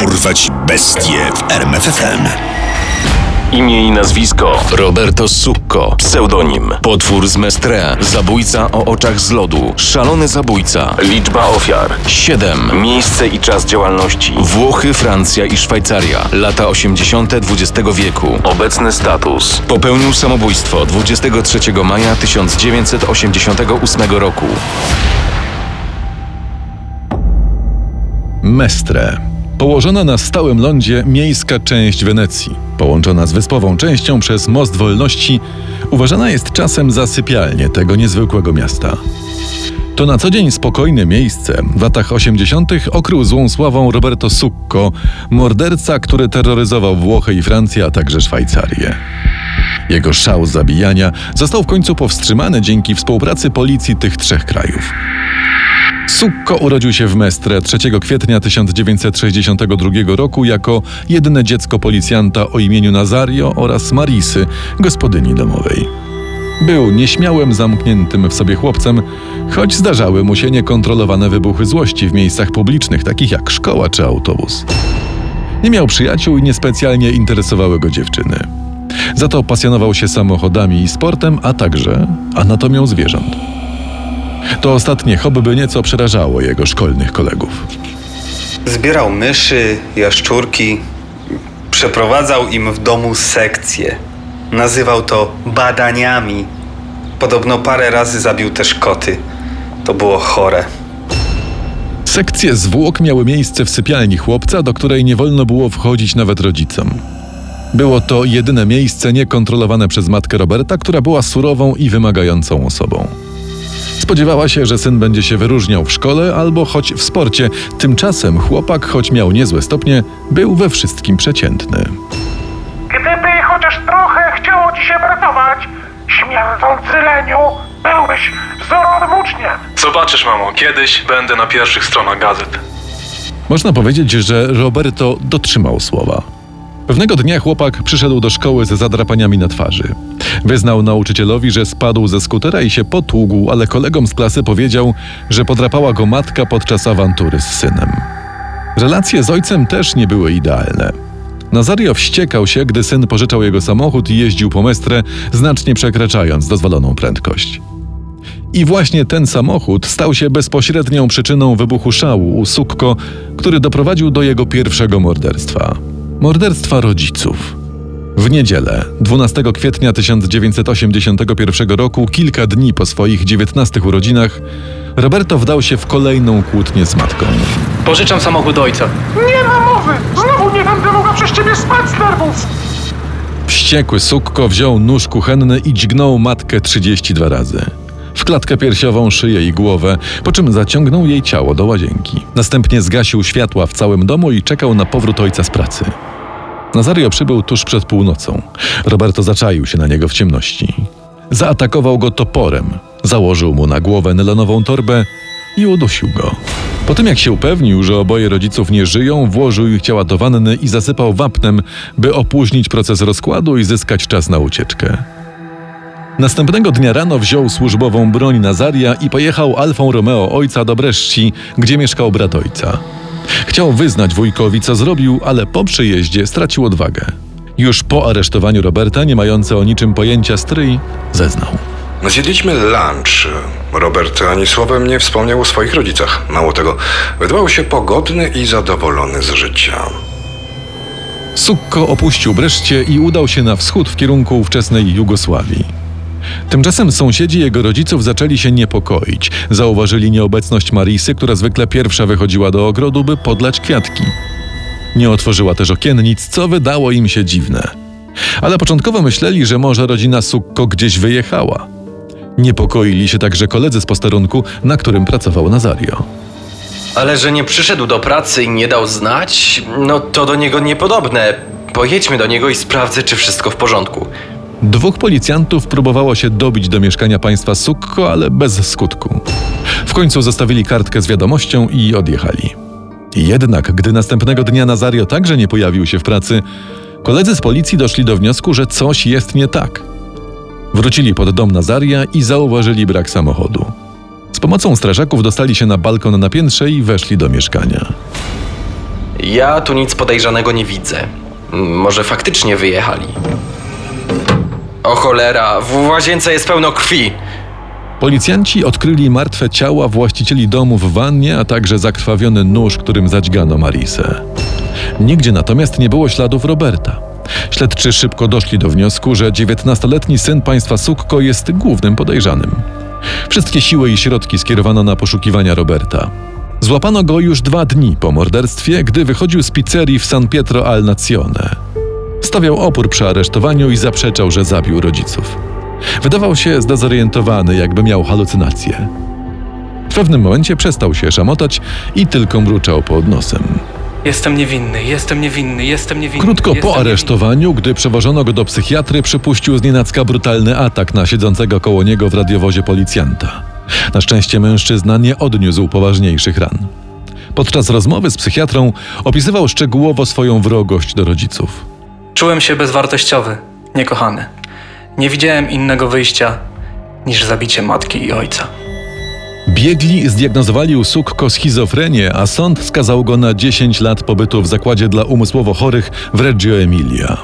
Dorwać bestie w RMFFM. Imię i nazwisko. Roberto Succo, pseudonim. Potwór z Mestre, zabójca o oczach z lodu, szalony zabójca, liczba ofiar. 7, miejsce i czas działalności. Włochy, Francja i Szwajcaria, lata 80. XX wieku, obecny status. Popełnił samobójstwo 23 maja 1988 roku. Mestre. Położona na stałym lądzie miejska część Wenecji, połączona z wyspową częścią przez Most Wolności, uważana jest czasem za sypialnię tego niezwykłego miasta. To na co dzień spokojne miejsce w latach 80. okrył złą sławą Roberto Succo, morderca, który terroryzował Włochy i Francję, a także Szwajcarię. Jego szał zabijania został w końcu powstrzymany dzięki współpracy policji tych trzech krajów. Succo urodził się w Mestre 3 kwietnia 1962 roku jako jedyne dziecko policjanta o imieniu Nazario oraz Marisy, gospodyni domowej. Był nieśmiałym, zamkniętym w sobie chłopcem, choć zdarzały mu się niekontrolowane wybuchy złości w miejscach publicznych, takich jak szkoła czy autobus. Nie miał przyjaciół i niespecjalnie interesowały go dziewczyny. Za to pasjonował się samochodami i sportem, a także anatomią zwierząt. To ostatnie hobby nieco przerażało jego szkolnych kolegów. Zbierał myszy, jaszczurki, przeprowadzał im w domu sekcje. Nazywał to badaniami. Podobno parę razy zabił też koty. To było chore. Sekcje zwłok miały miejsce w sypialni chłopca, do której nie wolno było wchodzić nawet rodzicom. Było to jedyne miejsce niekontrolowane przez matkę Roberta, która była surową i wymagającą osobą. Spodziewała się, że syn będzie się wyróżniał w szkole albo choć w sporcie. Tymczasem chłopak, choć miał niezłe stopnie, był we wszystkim przeciętny. Gdyby chociaż trochę chciało ci się pracować, śmierdzący leniu, byłbyś wzorowym uczniem. Zobaczysz, mamo, kiedyś będę na pierwszych stronach gazet. Można powiedzieć, że Roberto dotrzymał słowa. Pewnego dnia chłopak przyszedł do szkoły ze zadrapaniami na twarzy. Wyznał nauczycielowi, że spadł ze skutera i się potługł, ale kolegom z klasy powiedział, że podrapała go matka podczas awantury z synem. Relacje z ojcem też nie były idealne. Nazario wściekał się, gdy syn pożyczał jego samochód i jeździł po mestrę, znacznie przekraczając dozwoloną prędkość. I właśnie ten samochód stał się bezpośrednią przyczyną wybuchu szału u Sukko, który doprowadził do jego pierwszego morderstwa morderstwa rodziców. W niedzielę, 12 kwietnia 1981 roku, kilka dni po swoich 19 urodzinach, Roberto wdał się w kolejną kłótnię z matką. Pożyczam samochód ojca. Nie ma mowy! Znowu nie będę mogła przez ciebie spać z nerwów! Wściekły Sukko wziął nóż kuchenny i dźgnął matkę 32 razy. W klatkę piersiową, szyję i głowę, po czym zaciągnął jej ciało do łazienki. Następnie zgasił światła w całym domu i czekał na powrót ojca z pracy. Nazario przybył tuż przed północą. Roberto zaczaił się na niego w ciemności. Zaatakował go toporem, założył mu na głowę nylonową torbę i udusił go. Po tym jak się upewnił, że oboje rodziców nie żyją, włożył ich ciała do wanny i zasypał wapnem, by opóźnić proces rozkładu i zyskać czas na ucieczkę. Następnego dnia rano wziął służbową broń Nazaria i pojechał Alfą Romeo ojca do Breszci, gdzie mieszkał brat ojca. Chciał wyznać wujkowi, co zrobił, ale po przyjeździe stracił odwagę. Już po aresztowaniu Roberta, nie mający o niczym pojęcia stryj, zeznał. Zjedliśmy lunch. Robert ani słowem nie wspomniał o swoich rodzicach. Mało tego, wydawał się pogodny i zadowolony z życia. Sukko opuścił Breszcie i udał się na wschód w kierunku ówczesnej Jugosławii. Tymczasem sąsiedzi jego rodziców zaczęli się niepokoić. Zauważyli nieobecność Marisy, która zwykle pierwsza wychodziła do ogrodu, by podlać kwiatki. Nie otworzyła też okiennic, co wydało im się dziwne. Ale początkowo myśleli, że może rodzina Sukko gdzieś wyjechała. Niepokoili się także koledzy z posterunku, na którym pracował Nazario. Ale że nie przyszedł do pracy i nie dał znać, no to do niego niepodobne. Pojedźmy do niego i sprawdzę, czy wszystko w porządku. Dwóch policjantów próbowało się dobić do mieszkania państwa Sukko, ale bez skutku. W końcu zostawili kartkę z wiadomością i odjechali. Jednak, gdy następnego dnia Nazario także nie pojawił się w pracy, koledzy z policji doszli do wniosku, że coś jest nie tak. Wrócili pod dom Nazaria i zauważyli brak samochodu. Z pomocą strażaków dostali się na balkon na piętrze i weszli do mieszkania. Ja tu nic podejrzanego nie widzę. Może faktycznie wyjechali. O cholera, w łazience jest pełno krwi. Policjanci odkryli martwe ciała właścicieli domu w wannie, a także zakrwawiony nóż, którym zadźgano Marisę. Nigdzie natomiast nie było śladów Roberta. Śledczy szybko doszli do wniosku, że 19-letni syn państwa Sukko jest głównym podejrzanym. Wszystkie siły i środki skierowano na poszukiwania Roberta. Złapano go już dwa dni po morderstwie, gdy wychodził z pizzerii w San Pietro al Nazione. Stawiał opór przy aresztowaniu i zaprzeczał, że zabił rodziców. Wydawał się zdezorientowany, jakby miał halucynacje. W pewnym momencie przestał się szamotać i tylko mruczał pod nosem. Jestem niewinny, jestem niewinny, jestem niewinny. Krótko jestem po niewinny. aresztowaniu, gdy przewożono go do psychiatry, przypuścił znienacka brutalny atak na siedzącego koło niego w radiowozie policjanta. Na szczęście mężczyzna nie odniósł poważniejszych ran. Podczas rozmowy z psychiatrą opisywał szczegółowo swoją wrogość do rodziców. Czułem się bezwartościowy, niekochany. Nie widziałem innego wyjścia niż zabicie matki i ojca. Biegli zdiagnozowali u Sukko schizofrenię, a sąd skazał go na 10 lat pobytu w zakładzie dla umysłowo chorych w Reggio Emilia.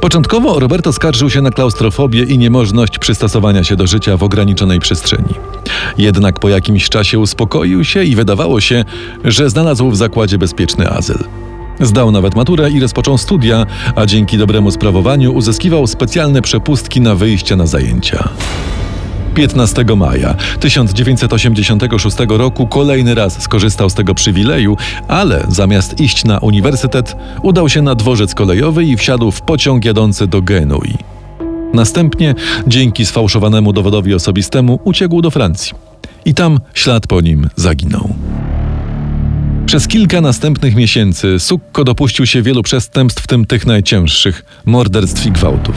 Początkowo Roberto skarżył się na klaustrofobię i niemożność przystosowania się do życia w ograniczonej przestrzeni. Jednak po jakimś czasie uspokoił się i wydawało się, że znalazł w zakładzie bezpieczny azyl. Zdał nawet maturę i rozpoczął studia, a dzięki dobremu sprawowaniu uzyskiwał specjalne przepustki na wyjście na zajęcia. 15 maja 1986 roku kolejny raz skorzystał z tego przywileju, ale zamiast iść na uniwersytet, udał się na dworzec kolejowy i wsiadł w pociąg jadący do Genui. Następnie, dzięki sfałszowanemu dowodowi osobistemu, uciekł do Francji. I tam ślad po nim zaginął. Przez kilka następnych miesięcy Sukko dopuścił się wielu przestępstw, w tym tych najcięższych morderstw i gwałtów.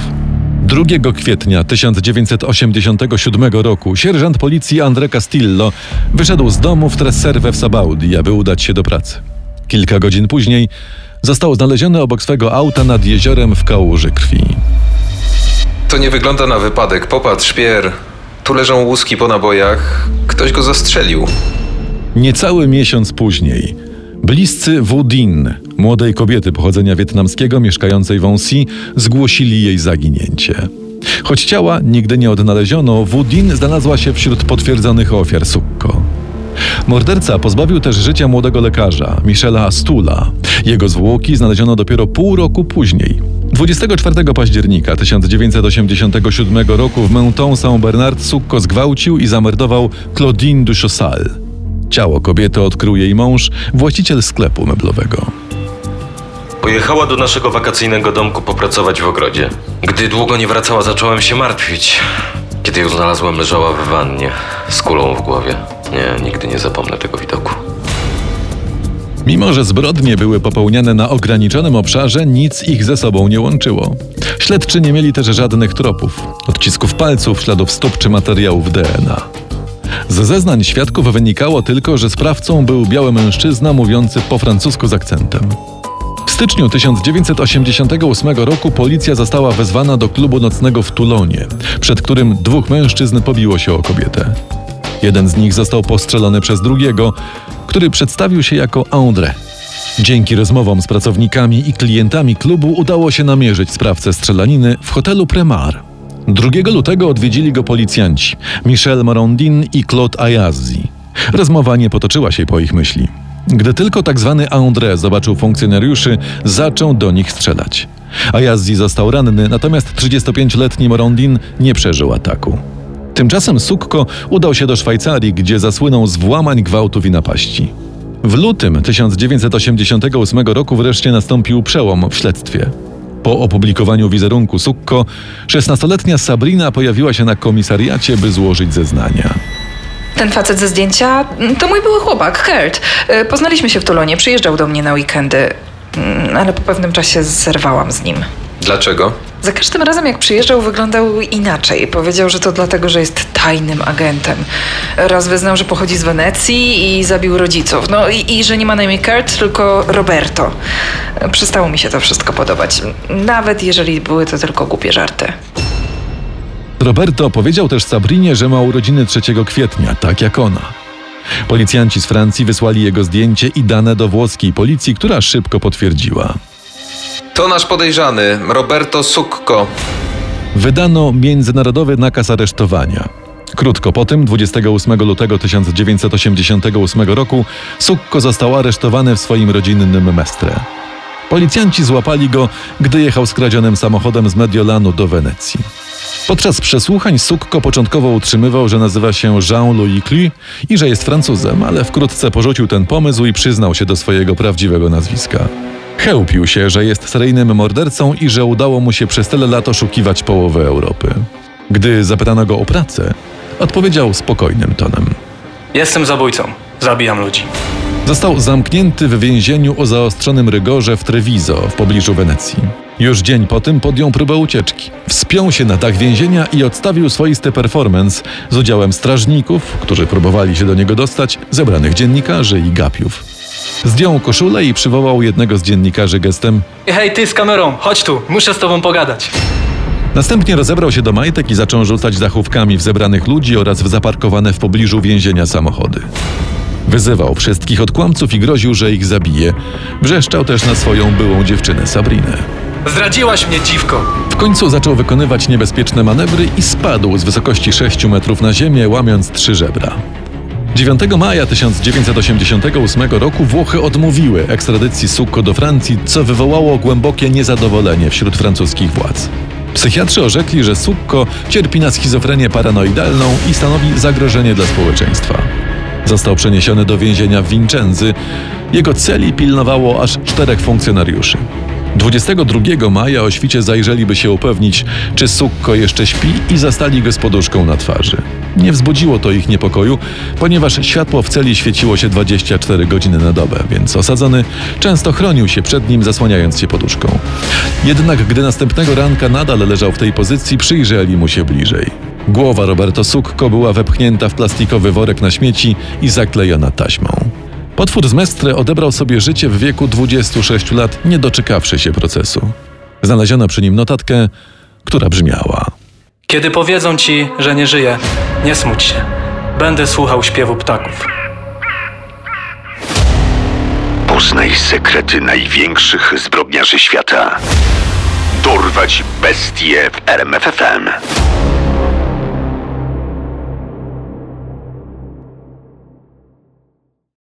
2 kwietnia 1987 roku sierżant policji André Castillo wyszedł z domu w Tresserve w Sabaudi, aby udać się do pracy. Kilka godzin później został znaleziony obok swego auta nad jeziorem w kałuży krwi. To nie wygląda na wypadek. Popatrz, szpier. Tu leżą łuski po nabojach. Ktoś go zastrzelił. Niecały miesiąc później bliscy Wu Din, młodej kobiety pochodzenia wietnamskiego mieszkającej w Onsi, zgłosili jej zaginięcie. Choć ciała nigdy nie odnaleziono, Wu Din znalazła się wśród potwierdzonych ofiar Sukko. Morderca pozbawił też życia młodego lekarza, Michela Stula. Jego zwłoki znaleziono dopiero pół roku później. 24 października 1987 roku w Menton Saint-Bernard Sukko zgwałcił i zamordował Claudine Duchossal. Ciało kobiety odkrył jej mąż, właściciel sklepu meblowego. Pojechała do naszego wakacyjnego domku popracować w ogrodzie. Gdy długo nie wracała, zacząłem się martwić. Kiedy ją znalazłem, leżała w wannie z kulą w głowie. Nie, nigdy nie zapomnę tego widoku. Mimo, że zbrodnie były popełniane na ograniczonym obszarze, nic ich ze sobą nie łączyło. Śledczy nie mieli też żadnych tropów, odcisków palców, śladów stóp czy materiałów DNA. Ze zeznań świadków wynikało tylko, że sprawcą był biały mężczyzna mówiący po francusku z akcentem. W styczniu 1988 roku policja została wezwana do klubu nocnego w Tulonie, przed którym dwóch mężczyzn pobiło się o kobietę. Jeden z nich został postrzelony przez drugiego, który przedstawił się jako André. Dzięki rozmowom z pracownikami i klientami klubu udało się namierzyć sprawcę strzelaniny w hotelu Premar. 2 lutego odwiedzili go policjanci Michel Morondin i Claude Ayazzi. Rozmowa nie potoczyła się po ich myśli. Gdy tylko tak zwany André zobaczył funkcjonariuszy, zaczął do nich strzelać. Ayazzi został ranny, natomiast 35-letni Morondin nie przeżył ataku. Tymczasem Sukko udał się do Szwajcarii, gdzie zasłynął z włamań, gwałtów i napaści. W lutym 1988 roku wreszcie nastąpił przełom w śledztwie. Po opublikowaniu wizerunku Sukko, 16-letnia Sabrina pojawiła się na komisariacie, by złożyć zeznania. Ten facet ze zdjęcia mm, to mój były chłopak, Kurt. Y, Poznaliśmy się w Tulonie, przyjeżdżał do mnie na weekendy, mm, ale po pewnym czasie zerwałam z nim. Dlaczego? Za każdym razem, jak przyjeżdżał, wyglądał inaczej. Powiedział, że to dlatego, że jest tajnym agentem. Raz wyznał, że pochodzi z Wenecji i zabił rodziców. No i, i że nie ma na imię Kurt, tylko Roberto. Przestało mi się to wszystko podobać. Nawet jeżeli były to tylko głupie żarty. Roberto powiedział też Sabrinie, że ma urodziny 3 kwietnia, tak jak ona. Policjanci z Francji wysłali jego zdjęcie i dane do włoskiej policji, która szybko potwierdziła. To nasz podejrzany, Roberto Sukko. Wydano międzynarodowy nakaz aresztowania. Krótko po tym, 28 lutego 1988 roku, Sukko został aresztowany w swoim rodzinnym Mestre. Policjanci złapali go, gdy jechał skradzionym samochodem z Mediolanu do Wenecji. Podczas przesłuchań Sukko początkowo utrzymywał, że nazywa się Jean-Louis Clu i że jest Francuzem, ale wkrótce porzucił ten pomysł i przyznał się do swojego prawdziwego nazwiska. Chełpił się, że jest seryjnym mordercą i że udało mu się przez tyle lat oszukiwać połowę Europy. Gdy zapytano go o pracę, odpowiedział spokojnym tonem. Jestem zabójcą. Zabijam ludzi. Został zamknięty w więzieniu o zaostrzonym rygorze w Treviso w pobliżu Wenecji. Już dzień po tym podjął próbę ucieczki. Wspiął się na dach więzienia i odstawił swoisty performance z udziałem strażników, którzy próbowali się do niego dostać, zebranych dziennikarzy i gapiów. Zdjął koszulę i przywołał jednego z dziennikarzy gestem Hej, ty z kamerą, chodź tu, muszę z tobą pogadać. Następnie rozebrał się do majtek i zaczął rzucać dachówkami w zebranych ludzi oraz w zaparkowane w pobliżu więzienia samochody. Wyzywał wszystkich od kłamców i groził, że ich zabije. Wrzeszczał też na swoją byłą dziewczynę Sabrinę. Zdradziłaś mnie, dziwko. W końcu zaczął wykonywać niebezpieczne manewry i spadł z wysokości 6 metrów na ziemię, łamiąc trzy żebra. 9 maja 1988 roku Włochy odmówiły ekstradycji Sukko do Francji, co wywołało głębokie niezadowolenie wśród francuskich władz. Psychiatrzy orzekli, że Sukko cierpi na schizofrenię paranoidalną i stanowi zagrożenie dla społeczeństwa. Został przeniesiony do więzienia w Vincenzy. Jego celi pilnowało aż czterech funkcjonariuszy. 22 maja o świcie zajrzeli, by się upewnić, czy Sukko jeszcze śpi i zastali go z poduszką na twarzy. Nie wzbudziło to ich niepokoju, ponieważ światło w celi świeciło się 24 godziny na dobę, więc osadzony często chronił się przed nim, zasłaniając się poduszką. Jednak gdy następnego ranka nadal leżał w tej pozycji, przyjrzeli mu się bliżej. Głowa Roberto Sukko była wepchnięta w plastikowy worek na śmieci i zaklejona taśmą. Potwór z Mestre odebrał sobie życie w wieku 26 lat, nie doczekawszy się procesu. Znaleziono przy nim notatkę, która brzmiała: Kiedy powiedzą ci, że nie żyję, nie smuć się. Będę słuchał śpiewu ptaków. Poznaj sekrety największych zbrodniarzy świata. Dorwać bestie w RMFFM.